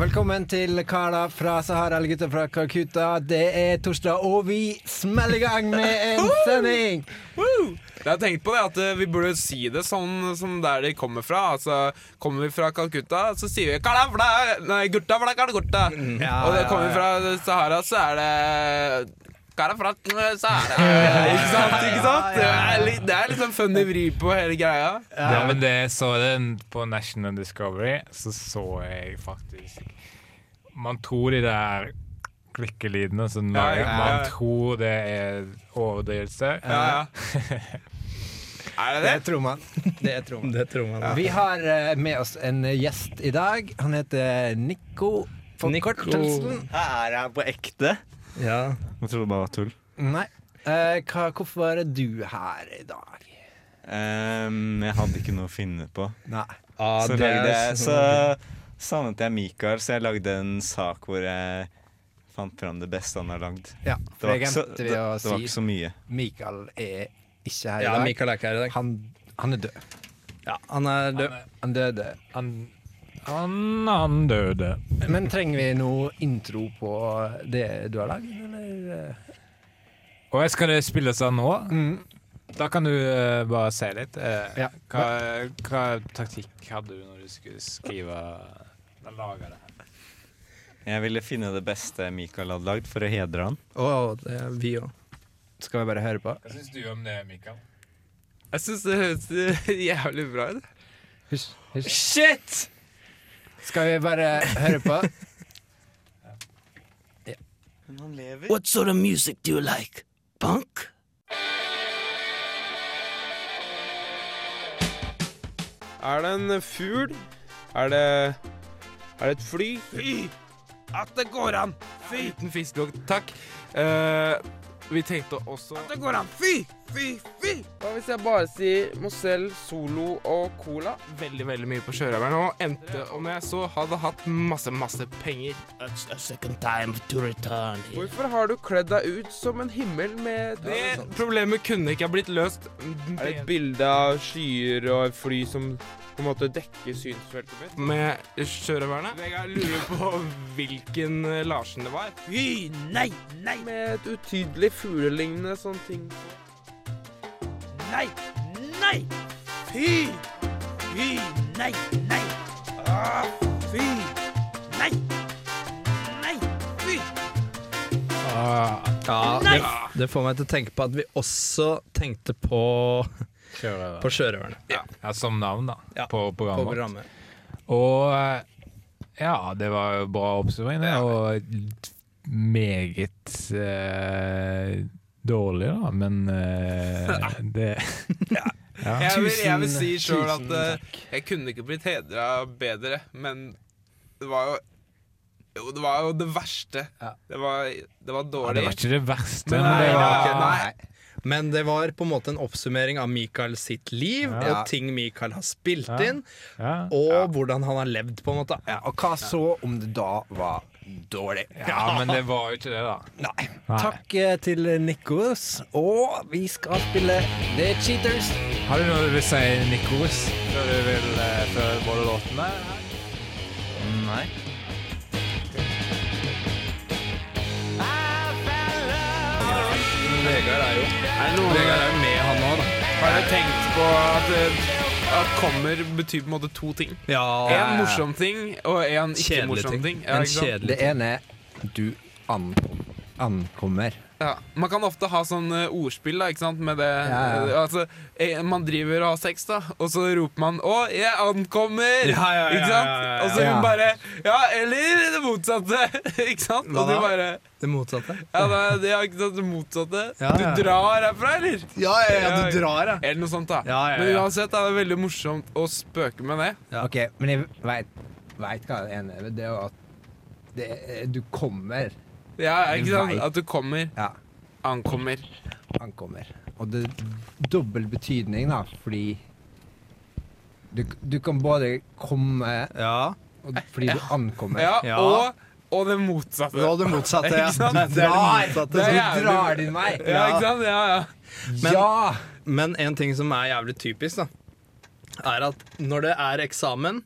Velkommen til Kala fra Sahara eller gutta fra Calcutta. Det er torsdag, og vi smeller i gang med en sending! Jeg har tenkt på det at eh, vi burde si det sånn som der de kommer fra. Altså, Kommer vi fra Calcutta, så sier vi «Kala fla, Nei, gutta fla, kala gutta. Og det kommer vi fra Sahara, så er det Karafrat, Sahara. Ikke sant? Ikke sant? Det er, litt, det er liksom funny vri på hele greia. Ja, men det så den på National Discovery, så så jeg faktisk Man tror de der klikkelydene som Ja, ja, ja. Man tror det er overdrivelse. Ja, ja. Er det Det det? tror man. Det tror man. Det tror man. Vi har eh, med oss en gjest i dag. Han heter Nico. Forkortelsen Er han på ekte? Ja. Jeg trodde det bare var tull. Nei. Eh, hva, hvorfor er du her i dag? Um, jeg hadde ikke noe å finne på. Nei. Ah, Så, det lagde er jeg, så savnet jeg Mikael, så jeg lagde en sak hvor jeg fant fram det beste han har lagd. Ja, Det var, ikke så, det, det var ikke så mye. Mikael er ikke her i Ja, dag. Mikael er ikke her i dag. Han, han er død. Ja, han er død. Han døde. Han, han, han døde. Men trenger vi noe intro på det du har lagd, eller? Og jeg skal det spilles av nå? Mm. Da kan du uh, bare si litt. Uh, Ja. hva, hva taktikk hadde du når du skulle skrive eller lage det? her? Jeg ville finne det beste Mikael hadde lagd, for å hedre han. Oh, det er vi òg. Skal vi bare høre på? Hva syns du om det, Mikael? Jeg syns det høres jævlig bra ut. Hysj. hysj. Shit! Skal vi bare høre på? Men han lever. What sort of music do you like? Punk? Er det en fugl? Er det Er det et fly? Fy! At det går an! Fy! Uten fiskelukt. Takk. Eh, vi tenkte også At det går an! Fy! Fy! Fy! Hva hvis jeg bare sier Mozell, Solo og Cola? Veldig, veldig mye på sjørøveren. Og endte om jeg så hadde hatt masse, masse penger. It's a second time to return here. Hvorfor har du kledd deg ut som en himmel med Det problemet kunne ikke ha blitt løst. Er det et bilde av skyer og et fly som på en måte dekker synsfeltet mitt? Med sjørøverne? Jeg lurer på hvilken eh, Larsen det var. Fy, nei, nei, Med et utydelig fuglelignende sånn ting på. Nei, nei! Fy! Fy, nei, nei! Ah, fy! Nei! Nei! Fy! Ah, Ja, det, det får meg til å tenke på at vi også tenkte på, kjører. på sjørøverne ja, som navn, da. Ja, På på programmet. programmet. Og eh, ja, det var jo bra oppsummering, det. Og meget eh, dårlig, da, men uh, det ja. Jeg vil, jeg vil si sjøl at eh, jeg kunne ikke blitt hedra bedre, men det var jo Jo, det var jo det verste. Ja. Det, var, det var Ja, dårlig. det var ikke det verste. Men men nei, det var, ja, nei. Men det var på en måte en oppsummering av Mikael sitt liv, Ja. og ting Mikael har spilt Ja. inn, ja. og hvordan han har levd, på en måte. Ja, og hva så om det da var dårlig? ja, men det var jo ikke det, da. Nei. Nei. Takk eh, til Nikos, og vi skal spille The Cheaters. Har du noe du vil si, Nikos, før du vil uh, før både låtene? Nei. Vegard er jo Vegard er jo med, han òg, da. Har du tenkt på at, eh, at kommer betyr på en måte to ting? Ja, En morsom ting og en ikke-morsom ting. ting. Ja, En ikke ting. kjedelig Det ene er du an ankommer. Ja. Man kan ofte ha sånn eh, ordspill da, ikke sant? med det. Ja, ja. eh, Altså, eh, man driver og har sex, da, og så roper man 'Å, jeg ankommer!' Ja, ja, ja, ikke sant? ja, ja, ja. Og så Ja. hun bare 'Ja, eller det motsatte'. ikke sant? Hva og du bare Det motsatte. Ja, det er, det er ikke sant det motsatte. Ja, ja. Du drar herfra, eller? Ja, ja, ja, du drar, ja. Eller noe sånt, da. Ja, ja, Men uansett er det veldig morsomt å spøke med det. Ja. Ok, men jeg veit hva det ene er. Det er jo at det du kommer. Ja, ikke sant? At du kommer. Ja, Ankommer. ankommer. Og det er dobbel betydning, da, fordi du, du kan både komme Ja. Og fordi du ankommer. Ja, Ja. Og, og det motsatte. Og det motsatte, ja. Ikke sant? Det er det motsatte. Det er jævlig- drar din vei. Ja, ikke sant? Ja, ja. Men- ja! Men en ting som er jævlig typisk, da, er at når det er eksamen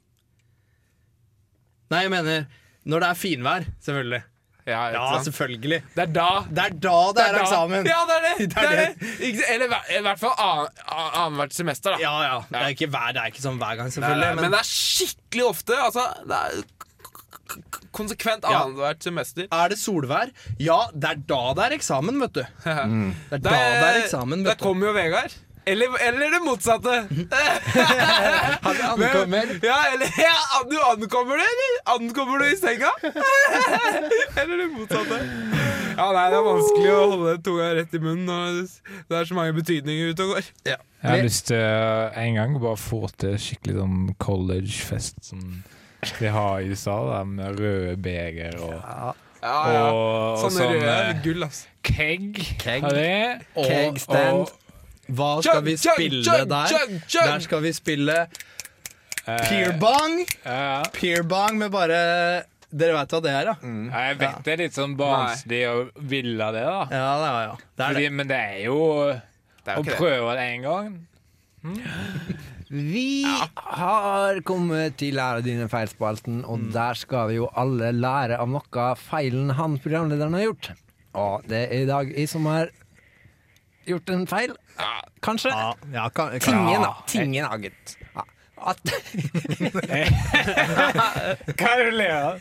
Nei, jeg mener når det er finvær, selvfølgelig. Ja, Ja, selvfølgelig. Det er da Det er da det er da- eksamen. Ja, det er det! Det er det, er. Eller i hvert fall annethvert semester, da. Ja, ja. Det er ikke hver, det er ikke sånn hver gang, selvfølgelig. men, det er skikkelig ofte. Altså, det er konsekvent annethvert semester. er det solvær? Ja, det er da det er eksamen, vet du. Det er da det er eksamen, vet du. kommer jo Vegard. Eller, eller det motsatte. Han ankommer. Ja, eller ja, Du ankommer det, eller? Ankommer du i senga? eller det motsatte. Ja, nei, Det er vanskelig å holde tunga rett i munnen når det er så mange betydninger ute og går. Jeg har lyst til uh, en gang bare få til skikkelig sånn collegefest som de har i USA, da, med røde beger og, Ja, ja. og, og Sånne sånn røde gull, altså. keg. Keg. Og, Kegstand. og hva skal vi spille der? Der skal vi spille Eh, Peerbong. ja. Peerbong med bare Dere veit hva det er, ja? Ja, Jeg vet det er litt sånn barnslig å ville det, da. Ja, det er, ja. Det er Fordi, det. men det er jo Det er å jo prøve det en gang. Vi har kommet til Lære dine feil-spalten, og der skal vi jo alle lære av noe feilen han programlederen har gjort. Og det er i dag i som har gjort en feil. Kanskje. Ja, ja, kan, kan, Tingen, da. ja. Tingen, da, gutt. Ja. At, Hva er det du ler av?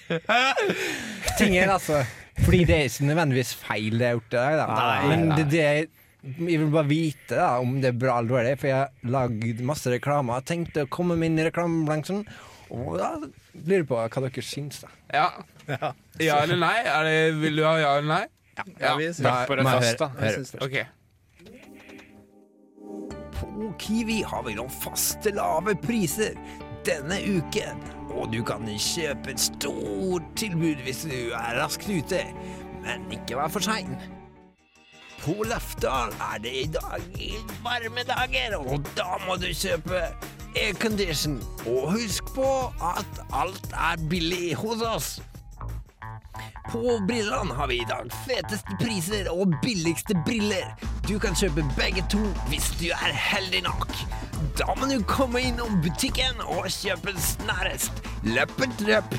tingen, altså. Fordi det er ikke nødvendigvis feil det jeg har gjort i dag, da. Nei, Men nei. det, det jeg jeg vil bare vite da, om det er bra eller dårlig, for jeg har lagd masse reklame. Jeg tenkte å komme meg inn i reklamebransjen, og da lurer jeg på hva dere syns. da. Ja. ja eller nei? Er det, vil du ha ja eller nei? Ja, vi synes- Da på det må jeg hør, høre- da. På Kiwi har vi noen faste lave priser denne uken. Og du kan kjøpe et stort tilbud hvis du er raskt ute, men ikke vær for sein. På Lefdal er det i dag varme dager, og da må du kjøpe aircondition. Og husk på at alt er billig hos oss. På Brillene har vi i dag feteste priser og billigste briller. Du kan kjøpe begge to hvis du er heldig nok. Da må du komme innom butikken og kjøpe snarest. Løppet løp.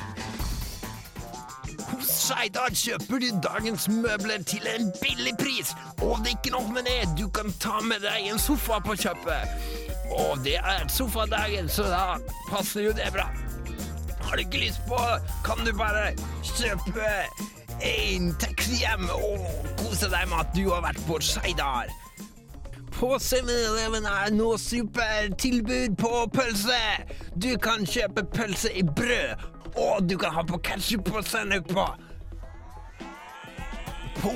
Hos Skeidar kjøper du dagens møbler til en billig pris. Og det er ikke nok med det, du kan ta med deg en sofa på kjøpet. Og det er sofadagen, så da passer jo det bra. Har du ikke lyst på, kan du bare kjøpe en taxi hjem og kose deg med at du har vært på Skeidar. På 7-Eleven er nå supertilbud på pølse. Du kan kjøpe pølse i brød, og du kan ha på ketsjup og sennep på. På,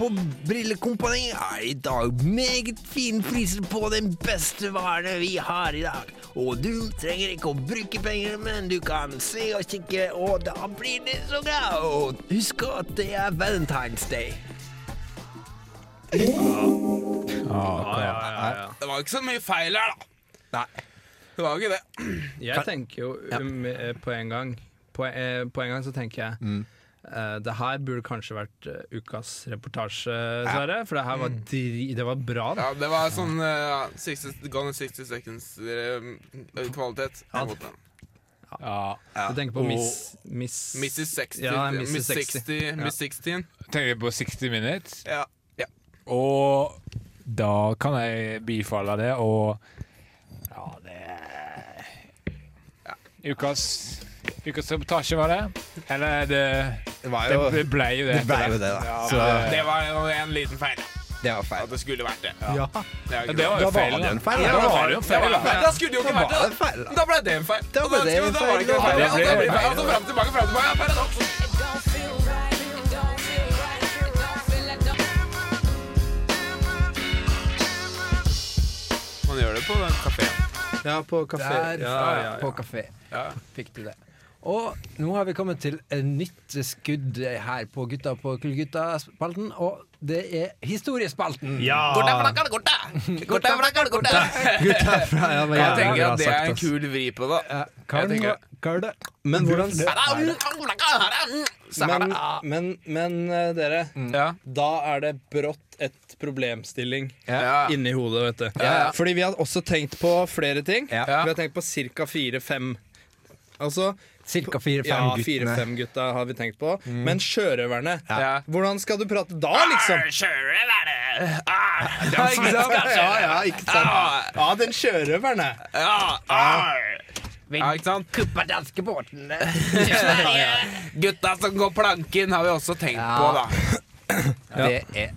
på Brillekompani er i dag meget fine priser på den beste varene vi har i dag. Og du trenger ikke å bruke penger, men du kan se og kikke, og da blir det så bra. Og husk at det er Valentine's Day. Ja, Ja, ja, ja, ja. Det var ikke så mye feil her, da. Nei. Det var jo ikke det. Jeg tenker jo um, eh, på en gang På, eh, på en gang så tenker jeg Mm. eh, Det her burde kanskje vært uh, ukas reportasje, Sverre. For det her var, dri det var bra, da. Ja, det var sånn uh, 60, Gone in 60 seconds-kvalitet. kvalitet. Ja. Ja. ja. Du tenker på Miss, miss Mrs. 60. Ja, Miss Mrs. 60. 60. Ja. Miss 16. Tenker på 60 Minutes? Ja. Og da kan jeg bifalle det, og ja, det ja. Ukas Ukas reportasje, var det? Eller det Det var Det ble jo det. det ble jo det, da. Ja, Så det- Det var en liten feil. det var At det skulle vært det. Ja. Det Ja, det var jo var feil. det da. feil, var det jo en feil. Da skulle det jo ikke vært det det. feil, da. Da ble det en feil. Da ble det en feil. da ble det en feil. feil. Og da ble- blir det feil. Og så fram tilbake, fram tilbake. Paradoks. Man gjør det på den kafeen. Ja, på kafé. Der, Ja, ja, ja. på kafé. Ja. Fikk du det. Og nå har vi kommet til et nytt skudd her på Gutta på kullgutta-spalten. og det er historiespalten. Ja! Gutta Gutta fra ja, men Jeg tenker at det er en kul vri på det. Ja, tenker- er det? Men hvordan Men, men, men eh, dere, Ja. da er det brått et problemstilling Ja. inni hodet, vet du. Ja, ja. Fordi vi har også tenkt på flere ting. Vi har tenkt på ca. fire-fem. Altså Cirka fire-fem ja, guttene. fire-fem gutta har vi tenkt på. Men sjørøverne, Ja. hvordan skal du prate da, liksom? Sjørøverne! Ah, Ja, ikke sant? Ja, ja, ikke sant? Ja, den sjørøverne. Ja, ah. ja, ikke sant? Kuppa danskebåten. Gutta som går planken, har vi også tenkt Ja. på, da. Det er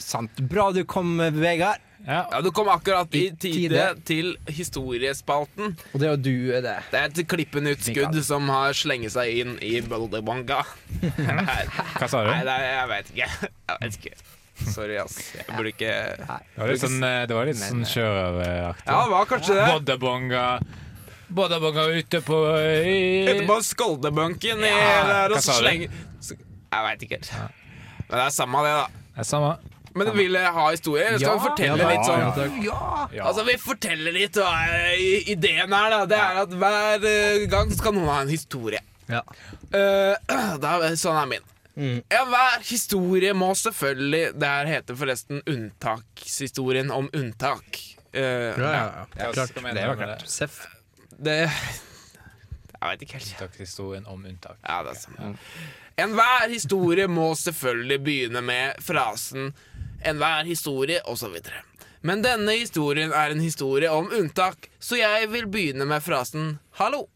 sant. Bra du kom, Vegard. Ja. Ja, Du kom akkurat i I tide til historiespalten. Og det er jo du er det. Det er et klippenytt skudd Mikael. som har slenget seg inn i Boulderbonga. Hva sa du? Nei, nei, jeg vet ikke. Jeg vet ikke. Sorry, ass. Jeg burde ikke Det var litt sånn, eh, det var litt sånn kjøreraktig. Ja, det var kanskje det. Boddabonga Boddabonga ute på Ute på Skoldebunken i Ja, der og hva sa du? Jeg veit ikke helt. Men det er samme det, da. Det er samme. Men vil jeg ha historie? Eller skal vi fortelle Ja, litt sånn? ja, Ja. Altså, Vi forteller litt, hva ideen her da Det er at hver eh, gang skal noen ha en historie. Ja. Uh, da, sånn er min. Mm. Enhver historie må selvfølgelig Det her heter forresten unntakshistorien om unntak. Uh, Ja, ja, ja. Klart. det var klart. Seff. Det Jeg veit ikke helt. Unntakshistorien om unntak. Ja, det er sant. Enhver historie må selvfølgelig begynne med frasen 'enhver historie' osv. Men denne historien er en historie om unntak, så jeg vil begynne med frasen 'hallo'.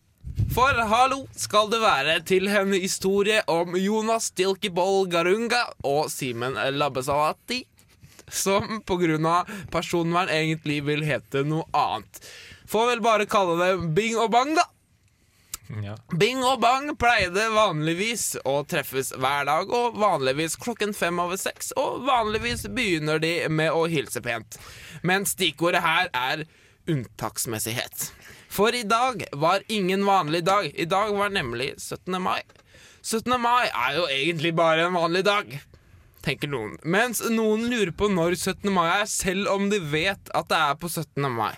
For hallo skal det være til en historie om Jonas Stilkeboll Garunga og Simen Labbesalati, som pga. personvern egentlig vil hete noe annet. Får vel bare kalle det Bing og Bang, da. Bing og Bang pleide vanligvis å treffes hver dag, og vanligvis klokken fem over seks, og vanligvis begynner de med å hilse pent. Men stikkordet her er unntaksmessighet. For i dag var ingen vanlig dag. I dag var nemlig 17. mai. 17. mai er jo egentlig bare en vanlig dag, tenker noen. Mens noen lurer på når 17. mai er, selv om de vet at det er på 17. mai.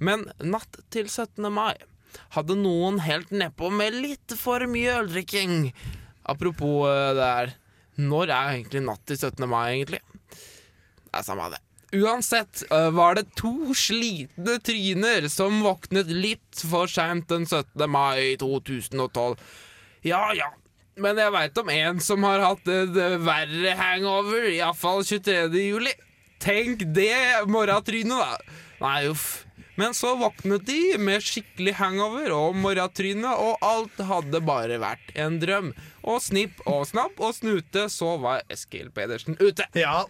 Men natt til 17. mai hadde noen helt nedpå med litt for mye øldrikking. Apropos eh, det her Når er egentlig natt til 17. mai, egentlig? Det er samme det. Uansett eh, var det to slitne tryner som våknet litt for seint den 17. mai 2012. Ja ja, men jeg veit om en som har hatt et eh, verre hangover, iallfall 23. juli. Tenk det, morratrynet, da. Nei, uff. Men så våknet de med skikkelig hangover og morratryne, og alt hadde bare vært en drøm. Og snipp og snapp og snute, så var Eskil Pedersen ute. Ja.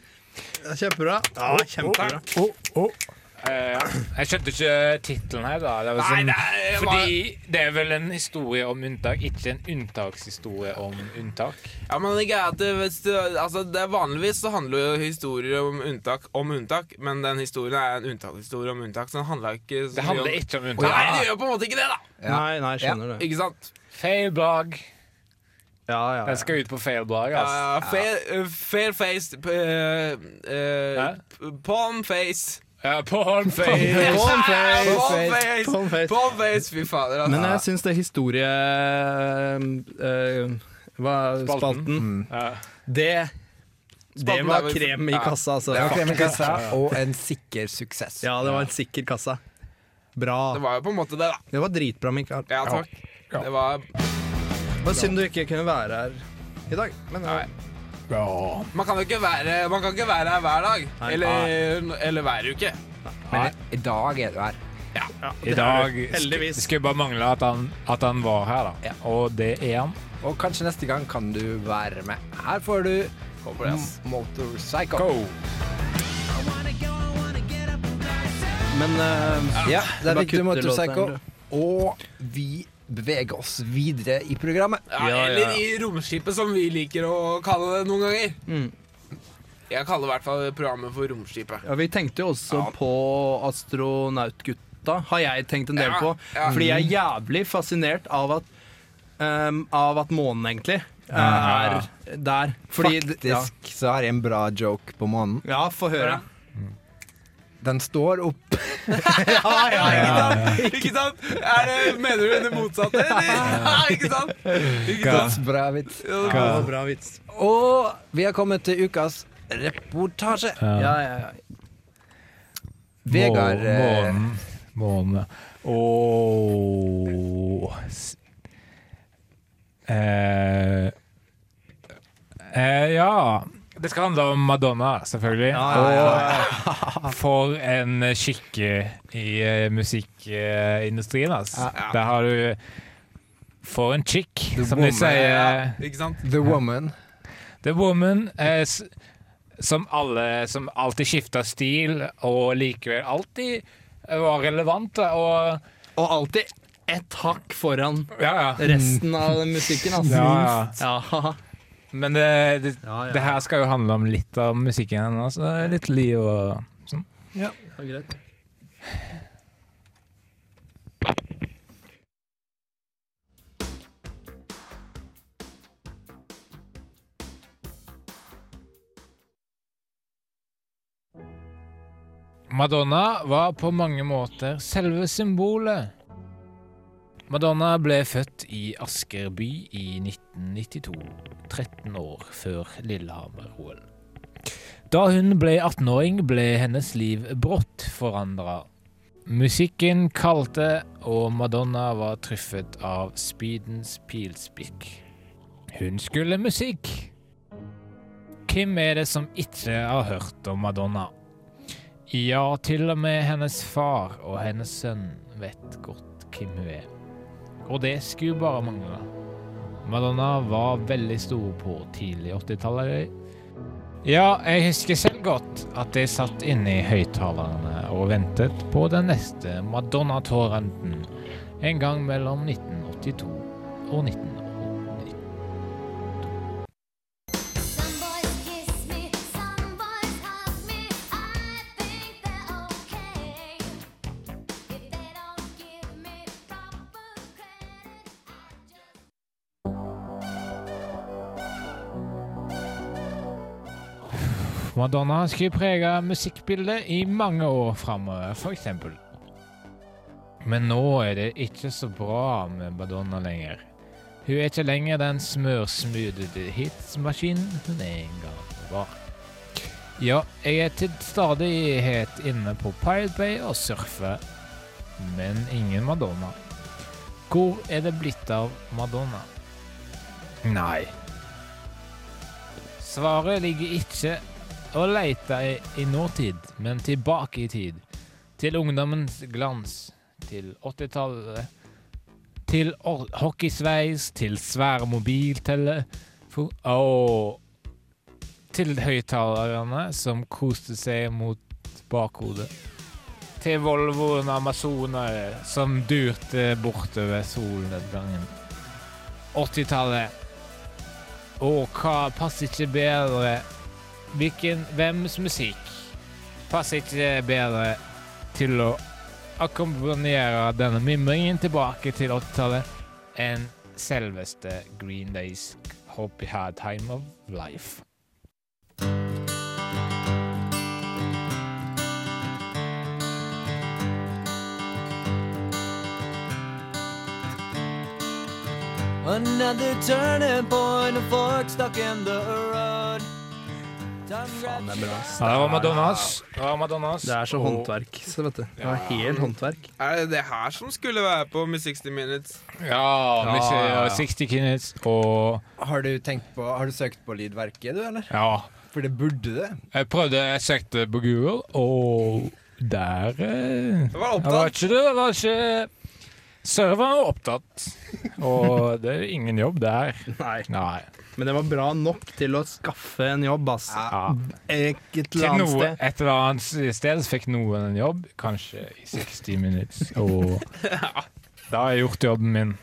Kjempebra. Ja, kjempebra. Eh, jeg skjønte ikke tittelen her, da. Det, var Nei, sånn, det er- fordi det er vel en historie om unntak, ikke en unntakshistorie om unntak. Ja, men det er at hvis du, altså det er Vanligvis så handler jo historier om unntak om unntak, men den historien er en unntakshistorie om unntak, så den handler ikke så Det handler om ikke om unntak. Nei, det gjør på en måte ikke det, da! Nei, nei, skjønner det. Ikke sant? Feil blogg. Ja, ja, Den skal ut på feil blogg, altså. Ja, fair, uh, fair face uh, uh, Palm face. Ja, Pornface! Pornface! Pornface! face. Palm face. Palm face. Palm face, Fy fader. Altså. Men jeg syns det historie... Uh, hva, spalten. Ja. Det Det Spalten var krem i kassa, altså. Det var krem i kassa og en sikker suksess. Ja, det var en sikker kassa. Bra. Det var jo på en måte det, da. Det var dritbra, Mikael. Ja, takk. Ja. Det var Det var synd du ikke kunne være her i dag. Men Nei. Ja. Man kan jo ikke være Man kan ikke være her hver dag. Nei. Eller, eller hver uke. Men i dag er du her. I dag. Det skulle bare mangle at han, at han var her, da. Ja. Og det er han. Og kanskje neste gang kan du være med. Her får du Motorpsycho. Men uh, Ja, der fikk du Motorpsycho. Og vi beveger oss videre i programmet. Ja, Ja, eller ja. i romskipet, som vi liker å kalle det noen ganger. Mm. Jeg kaller i hvert fall programmet for Romskipet. Ja, Vi tenkte jo også Ja. på Astronautgutta, har jeg tenkt en del Ja, på. ja. Fordi jeg er jævlig fascinert av at um, av at månen egentlig er der. Fordi Faktisk så har jeg en bra joke på månen. Ja, ja få høre. Den står opp Ikke sant? Ikke sant? Er det, mener du det motsatte, eller? Ja, ikke sant? Ikke sant? Bra vits. Ja, bra vits. Og vi har kommet til ukas reportasje. Ja, ja, ja. Vegard eh, Månen. Månen. S- eh, eh, Ja. Det skal handle om Madonna, selvfølgelig. Og for en skikke i eh, musikkindustrien, altså. Der har du For en chick, The som woman. de sier. Ikke sant? The Woman. The Woman, eh, som alle Som alltid skifta stil, og likevel alltid var relevant. Og Og alltid ett hakk foran ja, ja. resten av musikken, altså. Ja, Ja. Men det, det, Ja, ja. det her skal jo handle om litt av musikken hennes. så Litt liv og sånn. Ja, greit. Madonna var på mange måter selve symbolet. Madonna ble født i Asker by i 1992, 13 år før Lillehammer-OL. Da hun ble 18-åring, ble hennes liv brått forandra. Musikken kalte, og Madonna var truffet av speedens pilspikk. Hun skulle musikk. Hvem er det som ikke har hørt om Madonna? Ja, til og med hennes far og hennes sønn vet godt hvem hun er. Og det skulle bare mangle. Madonna var veldig stor på tidlig 80-tallet. Ja, jeg husker selv godt at jeg satt inne i høyttalerne og ventet på den neste Madonna-torrenten en gang mellom 1982 og 1990. Madonna skulle prege musikkbildet i mange år framover, f.eks. Men nå er det ikke så bra med Madonna lenger. Hun er ikke lenger den smørsmoothede hitsmaskinen hun en gang var. Ja, jeg er til stadighet inne på Pirate Bay og surfer, men ingen Madonna. Hvor er det blitt av Madonna? Nei. Svaret ligger ikke å leita i, i nåtid, men tilbake i tid. Til ungdommens glans. Til 80-tallet. Til hockeysveis, til svære mobilteller Og til høyttalerne som koste seg mot bakhodet. Til Volvoen Amazoner som durte bortover solnedgangen. 80-tallet. Og hva passer ikke bedre Hvilken, Hvems musikk passer ikke bedre til å akkompagnere denne mimringen tilbake til 80-tallet enn selveste Green Days Hope You Had Time of Life. Another turning point, a fork stuck in the road. Faen, det er bra. ass. Ja, det var Madonnas. Det var Madonnas. Det er så håndverk, så vet du. Det er helt håndverk. Er det det her som skulle være på med 60 Minutes? Ja, Ja, Missy- ja, ja. 60 Kinnets og Har du tenkt på Har du søkt på lydverket, du, eller? Ja. For det burde det. Jeg prøvde, jeg søkte på Google, og der eh, Det var Det var opptatt. ikke det. Det var ikke Serveren var opptatt, og det er ingen jobb der. Nei. Nei. Men det var bra nok til å skaffe en jobb, ass. Ja. Et eller annet noe, sted. et eller annet sted fikk noen en jobb, kanskje i 60 minutes, og da har jeg gjort jobben min.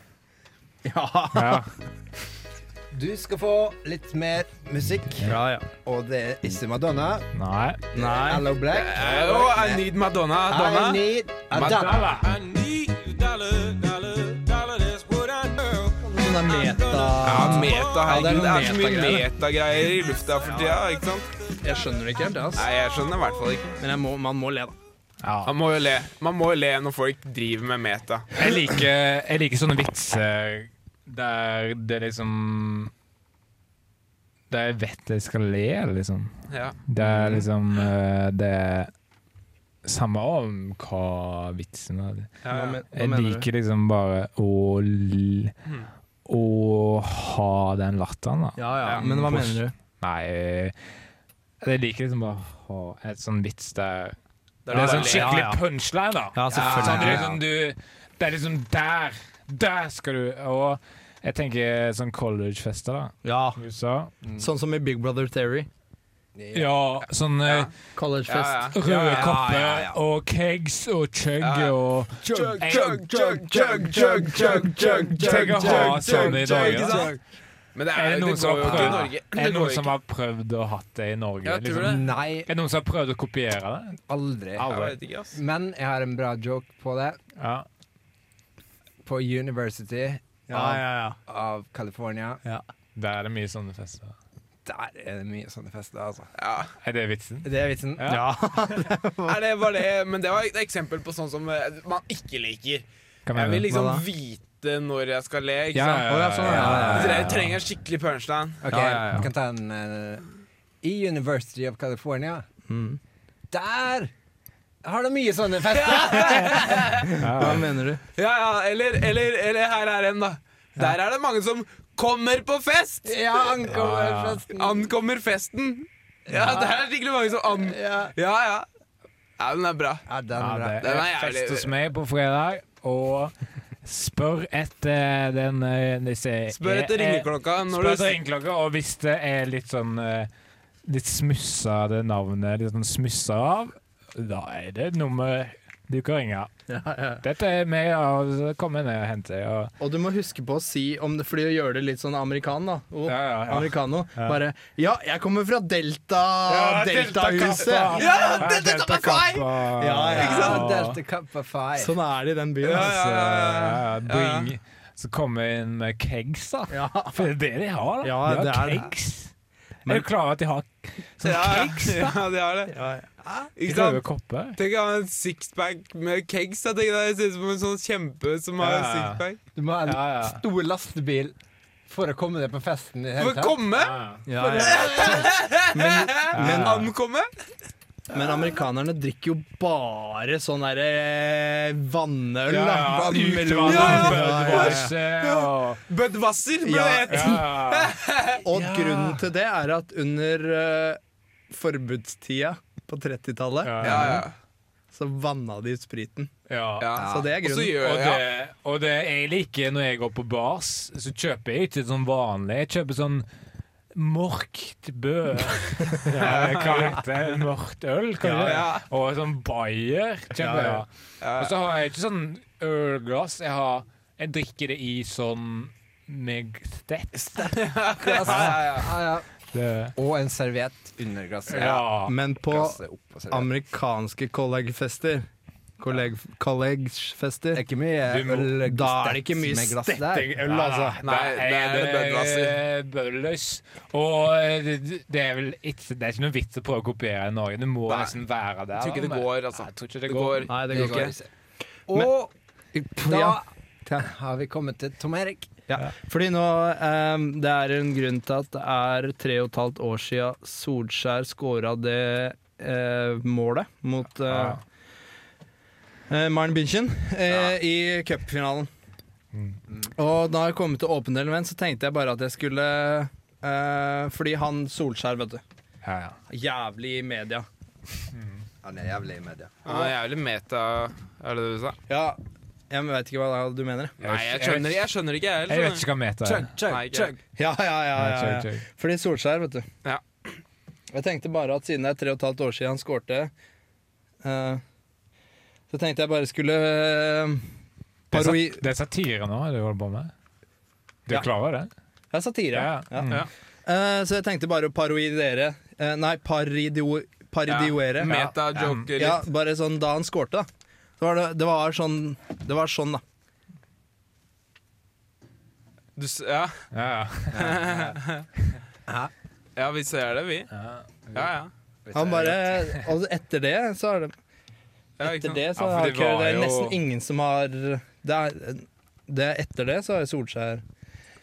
Ja. Ja. Du skal få litt mer musikk, ja, ja. og det er ikke Madonna. Nei. Nei. Hello Black. Oh, I need Madonna. Donna. I need Madonna. dollar, Sånn der Ja, meta, Ja, det er Det er så mye metagreier. i lufta for tida, ikke sant? Jeg skjønner det ikke helt, altså. Nei, jeg skjønner i hvert fall ikke. Men jeg må, man må le, da. Ja. Man må jo le. Man må jo le når folk driver med meta. Jeg liker, jeg liker sånne vitser der det liksom Der jeg vet jeg skal le, liksom. Ja. Det er liksom eh, Det er samme om hva vitsen er. Ja, Hva, ja. men, hva Jeg liker liksom bare å l Hmm. Å ha den latteren, da. Ja, ja, men hva mener du? Nei Jeg liker liksom bare å ha et sånn vits der Det Det er sånn skikkelig ja. punchline, da. Ja, selvfølgelig. Sånn, det, er liksom, du, det er liksom der. Der skal du Og jeg tenker sånn collegefester, da. Ja, USA. Mm. Sånn som i Big Brother Theory. Ja, sånn ja. Collegefest. Ja, ja. røde ja, kopper ja, ja. og kegs og chug og Chug, chug, chug, chug, chug, chug, chug, chug, ha chug, sånn? Men det Er er, det det noen som har prøvd Norge. Er det Det noen som har prøvd å hatt det i Norge? Ja, tror liksom? Nei, Er det noen som har prøvd å kopiere det? aldri. Jeg ikke. Men jeg har en bra joke på det. Ja. På University Ja, ja, ja. av California. Der er det mye sånne fester. Der er det mye sånne fester, altså. Ja. Er det vitsen? Det er vitsen. Ja. Er det bare det? Men det var et eksempel på sånn som eh, man ikke liker. Jeg vil liksom vite når jeg skal le, ikke Ja, sant? ja, sånn, ja, ja, ja, ja. dere trenger skikkelig punchline. Ok, Ja, ja, ja. vi kan ta en uh, I University of California, Mm. der har du mye sånne fester! Hva mener du? Ja, ja, eller, eller, eller her er en, da. Der er det mange som kommer på fest! ja, ankommer Ja, ja. festen. Ankommer festen. Ja, det er skikkelig mange som an... Ja. Ja, ja. Ja, den er bra. ja, den er bra. det Den er fest hos meg på fredag, og spør etter den eh, disse Spør etter ringeklokka når Spør etter ringeklokka, og hvis det er litt sånn eh, Litt smussa det navnet litt sånn smussa av, da er det nummer du kan ringe. Ja, ja. Dette er meg, og så kommer jeg ned og henter. Og, Og du må huske på å si om det, fordi å gjøre det litt sånn amerikan, da. Oh, ja, ja, ja. Americano. Ja. Bare Ja, jeg kommer fra Delta Ja, Delta-huset! Ja, Delta Delta Kappa! Kappa. Ja, ja. Ikke sant? Delta Kappa Five. Sånn er det i den byen. Ja, altså. ja, ja, ja. Ja, ja, bring, Så kommer jeg inn med kegs, da. Ja. For det er det de har. da Ja, de har det kegs. er du klar over at de har sånn Ja, kegs? da? ja, de har det. Ja, ja. Ikke sant? kopper. Tenk å ha en sixpack med kegs. Jeg tenker Det ser ut som en sånn kjempe som har Ja, ja. sixpack. Du må ha en Ja, ja. stor lastebil for å komme deg på festen i det hele For å komme! Ja, ja. Men, men, Ankomme! Men amerikanerne drikker jo bare sånn derre vannøl, Ja, ja. Utvannet Ja, Budwasser ble det het. ja. Og grunnen til det er at under uh, forbudstida på 30-tallet, Ja, Ja, så vanna de ut spriten. ja. ja. Så det er Og grunnen. gjør Og ja. det, og det jeg liker når jeg går på bars, så kjøper jeg ikke sånn vanlig. Jeg kjøper sånn Morkt bø. Ja, hva heter det? Mørkt øl? Kan Ja, ja. Og sånn Bayer Ja. Og så har jeg ikke sånn ølglass. Jeg, har, jeg drikker det i sånn med stett. Ja, ja, ja. Ja, ja. Og en serviett under glasset. ja. Men på på amerikanske collegefester Colleg Collegefester Det er ikke mye øl Da er det ikke mye stettingøl, altså. Nei, det er det Budweiser. Bølløs. Og eh, det, er vel ikke, det er ikke noe vits å prøve å kopiere i Norge. Det må Nei. nesten være der. Jeg tror ikke det går, altså. Nei, Jeg tror ikke det går. Nei, det går ikke. Og da har vi kommet til Tom Erik. Ja, fordi nå um, Det er en grunn til at det er tre og et halvt år siden Solskjær scora det eh, målet mot uh, Maren Binchen eh, i cupfinalen. Og da jeg kom til åpent element, så tenkte jeg bare at jeg skulle eh, Fordi han Solskjær, vet du. Ja, ja. Jævlig i media. Han er jævlig i media. Han er jævlig meta, er det det du sa? Ja, jeg vet ikke hva du mener. Nei, jeg skjønner, jeg skjønner ikke, jeg Jeg vet heller. ikke hva meta er. Chug, chug, Nei, ikke. chug. Ja, ja, ja, ja, Chug, ja. Fordi Solskjær, vet du. Ja. Jeg tenkte bare at siden det er tre og et halvt år siden han skårte, eh, så tenkte jeg bare skulle uh, Det er, paroi... det er satire nå du holder på med? Du Ja. er klar over det? Ja, satire. Ja, Ja. mm. Eh, så jeg tenkte bare å parodiere uh, Nei, paridio, paridioere. Ja. Meta-joker Ja, bare sånn da han skårte, da. Så var det, det var sånn Det var sånn, da. Du, s- ja. Ja, ja, vi ser det, vi. ja. Ja, ja. Han bare Og etter det så er det ja Etter det så Ja, har det ikke Det er jo- nesten ingen som har Det er, det er etter det så er Solskjær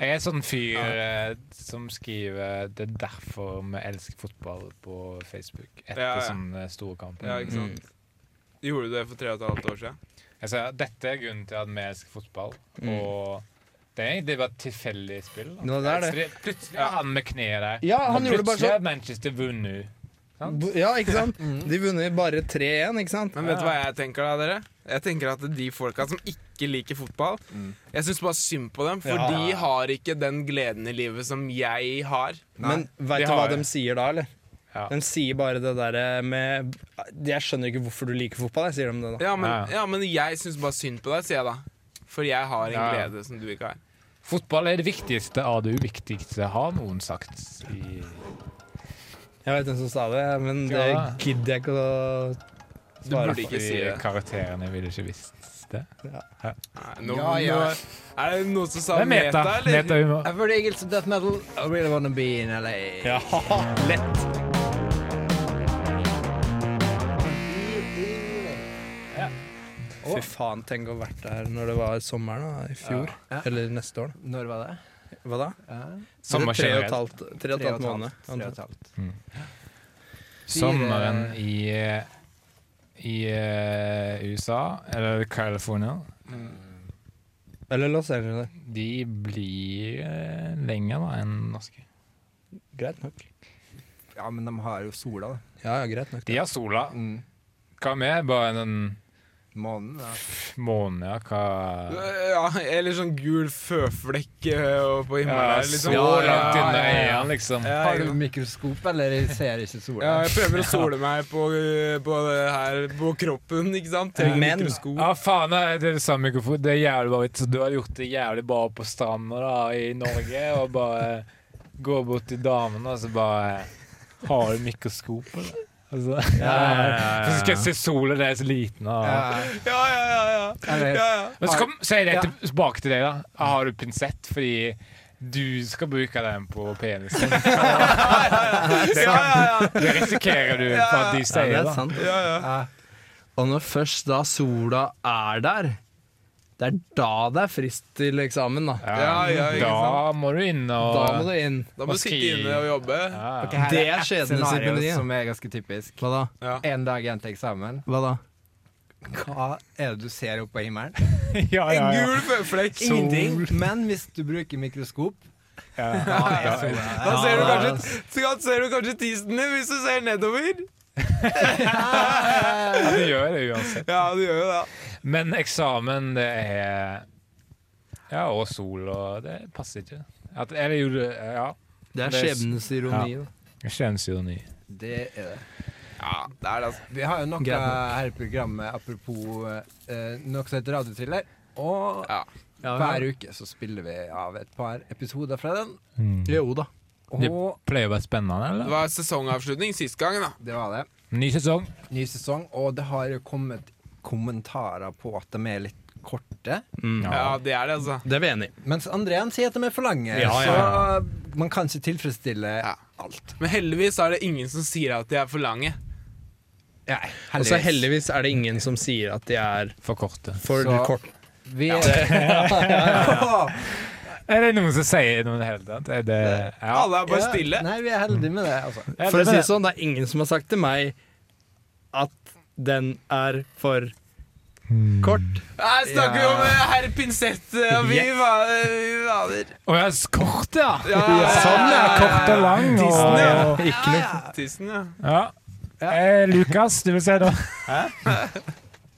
Jeg er en sånn fyr ja. som skriver 'Det er derfor vi elsker fotball' på Facebook etter Ja, ja. sånne store kamper. Ja, ikke sant? Gjorde du det for tre og et halvt år siden? Jeg sier, dette er grunnen til at vi elsker fotball, Mm. og det er egentlig bare tilfeldig spill. Da. No, det er det. Plutselig er han med kneet der. Ja, han og det plutselig har Manchester vunnet. Sant? Ja, ikke sant? De vunnet bare 3-1, ikke sant? Men vet du hva jeg tenker da, dere? Jeg tenker at de folka som ikke liker fotball Jeg syns bare synd på dem, for Ja. de har ikke den gleden i livet som jeg har. Men veit du hva de sier da, eller? Ja. De sier bare det derre med Jeg skjønner ikke hvorfor du liker fotball, jeg sier de det da. Ja, men, Ja. ja, men jeg syns bare synd på deg, sier jeg da. For jeg har en Ja. glede som du ikke har. Fotball er det viktigste av det uviktigste, har noen sagt. I Jeg vet hvem som sa det, men det Ja. gidder jeg ikke å Du svare på. ikke si. Karakterene ville ikke visst det. Nei, nå, Ja, ja. Er det noen som sa Det meta. meta, eller? Metahumor. I've heard Eagles of Death Metal. I really wanna be in LA. Ja, lett. Fy faen, tenk å ha vært der når det var sommer da, i fjor. Ja. Eller neste år. Når var det? Hva da? Ja. Sommer Tre og et halvt, tre og et halvt måned. Tre og et halvt. Sommeren i, i eh, USA, eller California, Eller Los Angeles. de blir uh, lenger da enn norske. Greit nok. Ja, men de har jo sola, da. Ja, ja, greit nok. De har sola. Mm. Hva med bare en Månen, ja. Månen, ja? Hva Ja, eller sånn gul føflekk eh, på himmelen. ja, der, liksom. Så langt ja, unna ja, ja. liksom. Ja, Har du mikroskop, eller ser ikke sola? Ja, jeg prøver å sole meg på, på det her på kroppen, ikke sant? Trenger Men- mikroskop. Ja, faen, det er det samme mikrofon. Det er jævlig bra vits. Du har gjort det jævlig bra på stranda da, i Norge, og bare gå bort til damene og så bare Har du mikroskop, eller? Altså, ja, ja. Så skal jeg se sola, det er så liten. Og... Ja. Ja, ja, ja. ja. Eller, ja, ja. Men så kom, så er det tilbake til deg, da. Har du pinsett? Fordi du skal bruke den på penisen. Det, ja, ja, ja. det risikerer du for at de Ja, det sier, er da. sant. ja, ja. ja. Og når først da sola er der, det er da det er frist til eksamen, da. Ja, ja, ikke da må du inn og Da må du inn. Da må du sitte inne og jobbe. Ja. Ok, her Det er scenario som er ganske typisk. Hva da? Ja. En dag igjen til eksamen. Hva da? Hva er det du ser oppe på himmelen? ja, ja, en gul føflekk. Ingenting. Men hvis du bruker mikroskop, Ja. da er ser du kanskje, så ser du kanskje tissen din hvis du ser nedover. ja, du gjør det uansett. Ja, du gjør jo det. Men eksamen, det er Ja, og sol, og det passer ikke. At, eller jo, ja. Det er skjebnens ironi. Da. Ja. Skjebnens ironi. Det er det. Ja, det er det, altså. Vi har jo noe Greit her i programmet apropos eh, noe som heter Radiothriller. Og Ja. hver uke så spiller vi av et par episoder fra den. Mm. Jo da. Det pleier å være spennende, eller? Det var sesongavslutning sist gang, da. det var det. Ny sesong. Ny sesong, og det har kommet kommentarer på at de er litt korte. Ja, det er det, altså. Det er vi enig i. Mens Andrean sier at de er for lange. Ja, ja, Så man kan ikke tilfredsstille Ja. alt. Men heldigvis er det ingen som sier at de er for lange. Ja, Og så heldigvis er det ingen som sier at de er For korte. for Så- kort. Vi Er det noen som sier noe i det hele tatt? Er det ja. Alle er bare stille. Nei, vi er heldige med det, altså. For å si er det sånn, det er ingen som har sagt til meg at den er for kort. Jeg snakker ja. om eh, herr Pinsett eh, og vi Yes. var vi vader. Å ja, kort, ja! Ja, Sånn, ja. Kort og lang. Tissen, ja. Og, Ikke noe Tissen, ja. ja. Eh, Lukas, du vil si noe?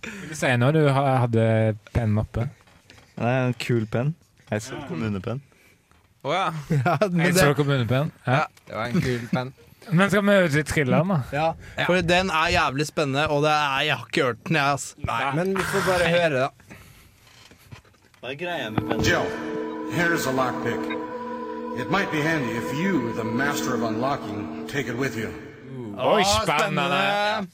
Vil du si noe? Du hadde pennen oppe. Det er en kul penn. Eidsvoll kommunepenn. Å ja. ja, men, Eidsvoll kommunepenn. Ja. Det var en kul penn. Men skal vi høre til thrilleren, da? ja, for den er jævlig spennende, og det er, jeg har ikke hørt den, jeg. ass. Men vi får bare høre, da. Hva er greia med penn? Joe, here's a lockpick. It might be handy if you, the master of unlocking, take it with you. Oi, spennende!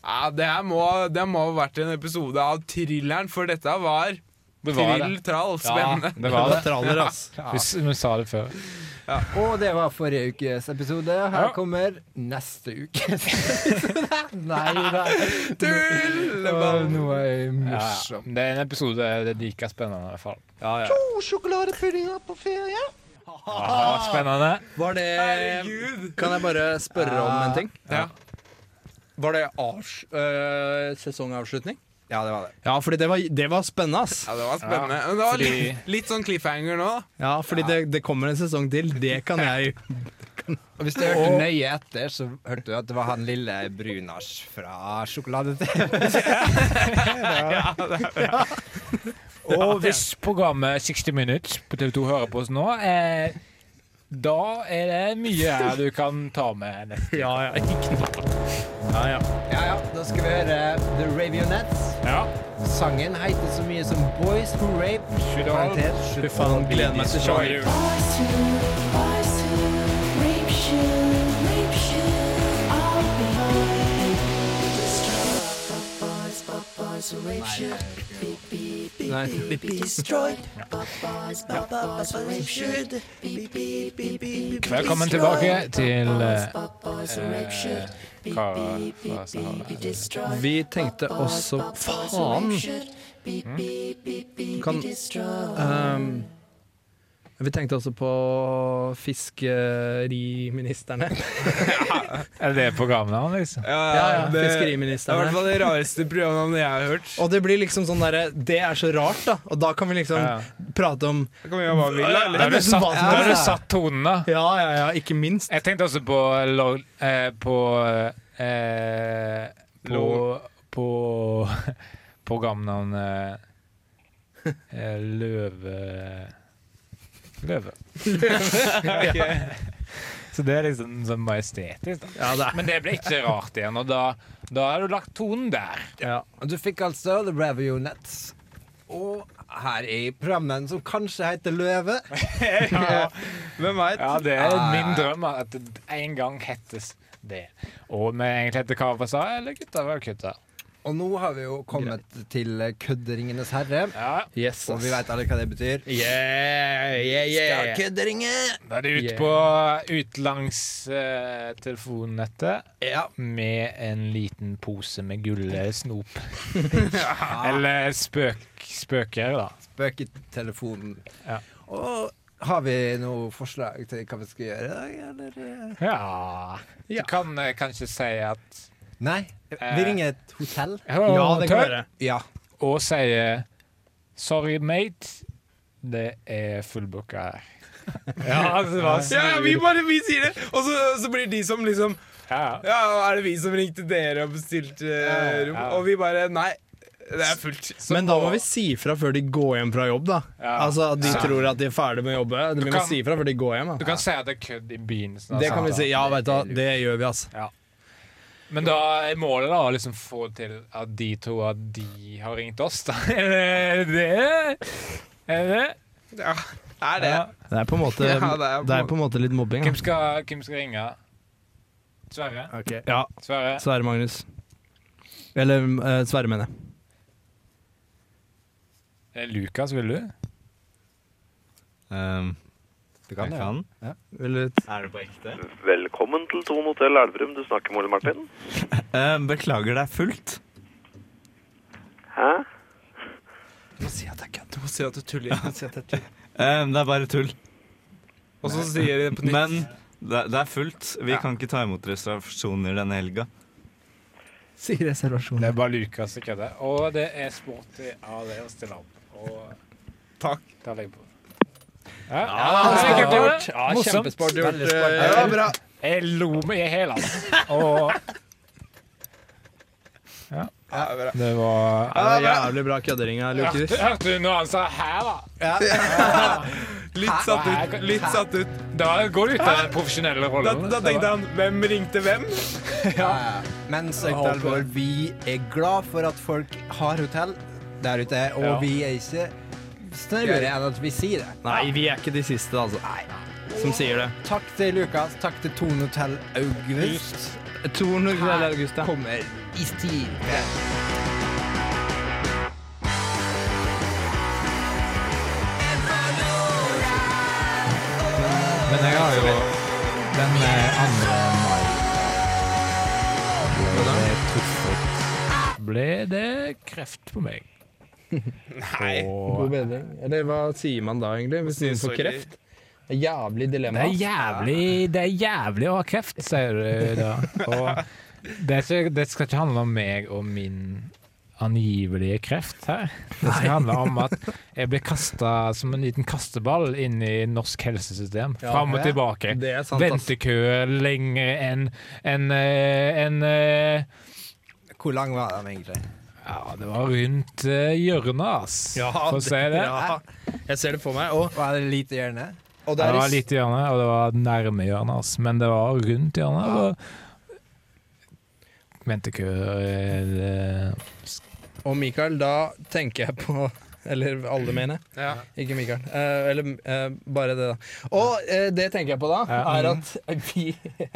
ja det, her må, det må ha vært en episode av Thrilleren, for dette var Trill, trall, trall, Ja, spennende. det var det. Traller, ass. Vi, s- vi sa det før. Og det var forrige ukes episode. Her kommer neste ukes episode. Nei. Det var noe Ja, morsomt. det er en episode det er like spennende, i hvert fall. Ja, ja. To sjokoladepuddinger på ferie. Ja, spennende. Var det Kan jeg bare spørre om en ting? Ja. Var det øh, sesongavslutning? Ja, det var det. Ja, fordi det var, det var spennende, ass. Ja, det var spennende. Men det var fordi- litt, litt sånn cliffhanger nå. da. Ja, fordi det, det kommer en sesong til. Det kan jeg Og hvis du hørte nøye etter, så hørte du at det var han lille Brunars fra Sjokolade-TV. Og hvis programmet 60 Minutes på TV 2 hører på oss nå, eh, da er det mye her du kan ta med neste Ja, ja, ikke noe. Ja, ja. Ja, ja, da skal vi høre The Ravionettes. Ja. Sangen heter så mye som Boys Who Rape. Should Parentes, Fy faen, gleder meg til showet. Boys who, boys who rape shoot, rape all behind. Boys, boys who Nei. Velkommen tilbake til eh, hva hva destroyed. Vi tenkte også Faen! Kan ehm, Vi tenkte også på fiskeriministerne. Er det programnavnet, liksom? Ja, Ja, ja, det, det er i hvert fall det rareste programnavnet jeg har hørt. Og det blir liksom sånn derre Det er så rart, da. Og da kan vi liksom Ja. prate om Da kan vi gjøre hva vi vil, da. Da har du satt, har du satt tonen, da. Ja, ja, ja, ikke minst. Jeg tenkte også på eh, På eh, På På programnavnet eh, Løve Løve. Så det er liksom sånn majestetisk. Da. Ja, det Men det ble ikke rart igjen, og da, da har du lagt tonen der. ja. Du fikk altså The Ravionettes. Og her i programmet som kanskje heter Løve. Hvem veit? Ja, det er min drøm at det en gang hettes det. Og vi egentlig heter Kavasa eller Gutta var kutta. Og nå har vi jo kommet til Kødderingenes herre. Ja, Yes, Og vi veit alle hva det betyr. Yeah, yeah, yeah. Kødderinge! da er det ut Yeah. på utenlandstelefonnettet Ja. med en liten pose med gullsnop. Eller spøk, spøker, da. Spøketelefonen. Ja. Og har vi noe forslag til hva vi skal gjøre i dag, eller? Ja Du kan uh, kanskje si at Nei, vi ringer et hotell. Ja, det kan være. Ja. Og sier 'sorry, mate'. Det er fullbooka her. ja, altså, det var Ja, ja, vi bare vi sier det! Og så, så blir de som liksom ja. Ja, er det vi som ringte dere og bestilte uh, rom? ja. Og vi bare Nei, det er fullt. Så Men da må vi si fra før de går hjem fra jobb, da. Ja. Altså at De tror at de er ferdig med å jobbe. Vi må kan- si fra før de går hjem. Da. Du kan si at det er kødd i begynnelsen. Det kan vi si. Ja, vet du hva, det gjør vi, altså. Men da er målet da å liksom få til at de to at de har ringt oss, da. Er det det? Er det? Ja, er det. Ja. Det er på en måte, Ja, det er på det er på en måte litt mobbing. Hvem skal, hvem skal ringe? Sverre? Ja, Sverre? Sverre Magnus. Eller uh, Sverre, mener jeg. Eh, Lukas, vil du? Um, Du kan jeg det. kan. ja. du Er det på ekte? Velkommen til Thon hotell Elverum. Du snakker med Ole Martin. Eh, beklager, det er fullt. Hæ? Du må si at det er kødd. Du må si at du tuller. Du må si at det er tull. Eh, det er bare tull. Og så sier de det på nytt. Men det, det er fullt. Vi kan ikke ta imot reservasjoner denne helga. si reservasjoner. Det er bare Lukas som kødder. Og det er sporty av dere å stille opp. Og Takk. da legger jeg på. Ja, ja, det gjort. Ja, Morsomt. gjort. Sporty. eh, Det var bra. Jeg lo meg i hæla. Og Ja, bra. det var Ja, det er jævlig bra køddering her, Hørte, Lukas. hørte du når han sa 'hæ', da? Litt satt ut. Litt satt ut. Da går du ut av den profesjonelle Da, rollen. da tenkte han Hvem ringte hvem? Ja. Men søkt alvor, vi er glad for at folk har hotell der ute, og Ja. vi er ikke snauere enn at vi sier det. Nei, vi er ikke de siste, altså. Som sier det. Takk til Lukas. Takk til Tone Hotel August. Tone Hotel August, ja. Her kommer istid. Men jeg har jo den eh, andre mai. Ble det kreft på meg? Nei. God bedring. Eller hva sier man da, egentlig, hvis noen får kreft? Det er Jævlig det dilemma. er jævlig Det er jævlig å ha kreft, sier du da. Og det, er ikke, det skal ikke handle om meg og min angivelige kreft her. Det skal handle om at jeg blir kasta som en liten kasteball inn i norsk helsesystem. Ja, Fram og ja. tilbake. Det. Ventekø lenger enn en, en, en, en, Hvor lang var den egentlig? Ja, det var rundt eh, hjørnet, ass. Ja, Få se det. Ja, jeg ser det for meg. Og, Var det lite hjørne? og Det det var lite hjørne, og det var nærme hjørnet, ass. men det var rundt hjørnet. Og ventekø ikke. det- Og Mikael, da tenker jeg på Eller alle, mener jeg. Ja. Ikke Mikael. Eh, eller eh, bare det, da. Og eh, det tenker jeg på da, Ja. er at vi,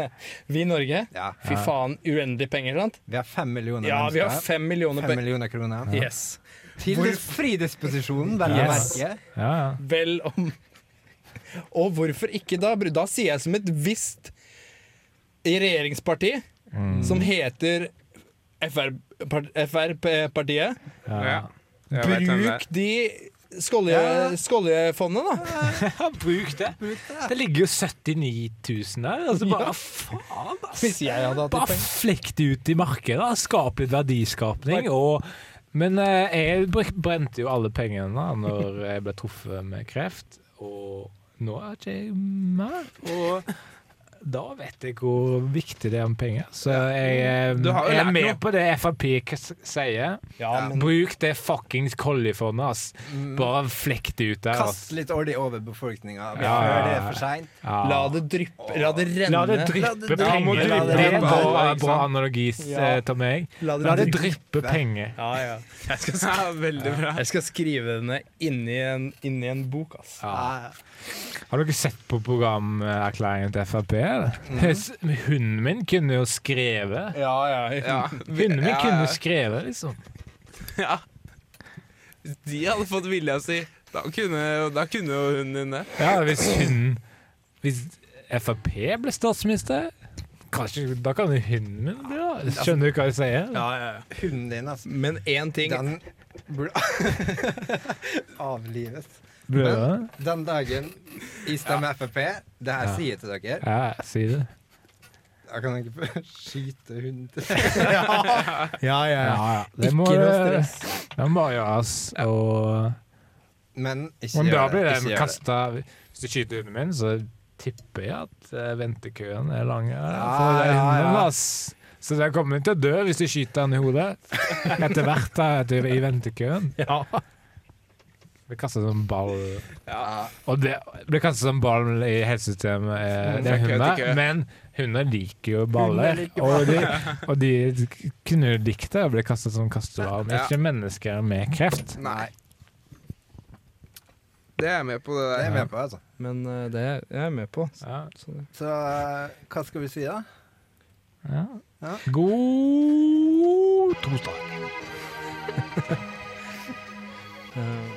vi i Norge Ja. Fy faen, uendelig penger, sant? Vi har fem millioner Ja, vi har mennesker. fem millioner Fem penger. millioner kroner. Yes. Til Hvor- fri disposisjon, vel å Yes. merke. Ja, ja. Vel om Og hvorfor ikke da? Da sier jeg som et visst regjeringsparti Mm. som heter Frp-partiet. ja. Ja. Bruk de skolje, skoljefondene, da. Ja, bruk det. Det ligger jo 79 000 der. Altså bare faen, ass. Hvis jeg hadde hatt Bare flekk det ut i markedet. Skap litt verdiskapning. Og, men eh, jeg brente jo alle pengene da når jeg ble truffet med kreft. Og nå er ikke jeg mer. Og da vet jeg hvor viktig det er med penger. Så jeg, eh, jeg er med noe. på det Frp sier. Ja, men Bruk det fuckings koljefondet, ass. Bare flekk det ut der. ass. Kast litt olje over befolkninga før ja, det er for seint. Ja. la det dryppe, la det renne. La det dryppe Ja, penger. Det er bra, Ja, bra analogi til meg. La det La det dryppe. penger. Ja, ja. Jeg skal, Ja, veldig bra. jeg skal skrive denne inni en, inni en bok, ass. Ja. Har dere sett på programerklæringen til Frp? Eller? S- Hunden min kunne jo skrevet. Ja, ja. Ja. Hunden min Ja, kunne jo skrevet, liksom. Ja. Hvis de hadde fått vilja si, da kunne, da kunne jo hunden din det. Ja, hvis hunden Hvis Frp ble statsminister, kanskje, da kan jo hunden min bli det. Skjønner du hva jeg sier? Ja, ja, ja. Hunden din, altså. Men én ting Den burde avlives. Men den dagen i stemmer Frp, det her Ja. sier jeg til dere, Ja, si det. da kan få skyte hunden til Ja, ja, Ja, ja. ja. Det må, Ikke noe stress. det må gjøres. Og Men ikke Men da blir det. Ikke kasta Hvis du skyter hunden min, så tipper jeg at eh, ventekøen er lang. Ja, Ja, ja, ja. Så den kommer til å dø hvis du skyter den i hodet. Etter hvert da, i ventekøen. Ja. Blir kastet som ball. Ja. Og det blir kastet som ball i helsesystemet, eh, mm, det er hunder. Men hunder liker jo baller. Liker baller. Og, de, og de kunne likt det å kastet som kasteball, men ikke mennesker med kreft. Nei. Det er jeg med på. det der. Det er jeg med på, altså. Men uh, det er jeg med på. Så, ja. så, så uh, hva skal vi si, da? Ja. ja. God torsdag. uh.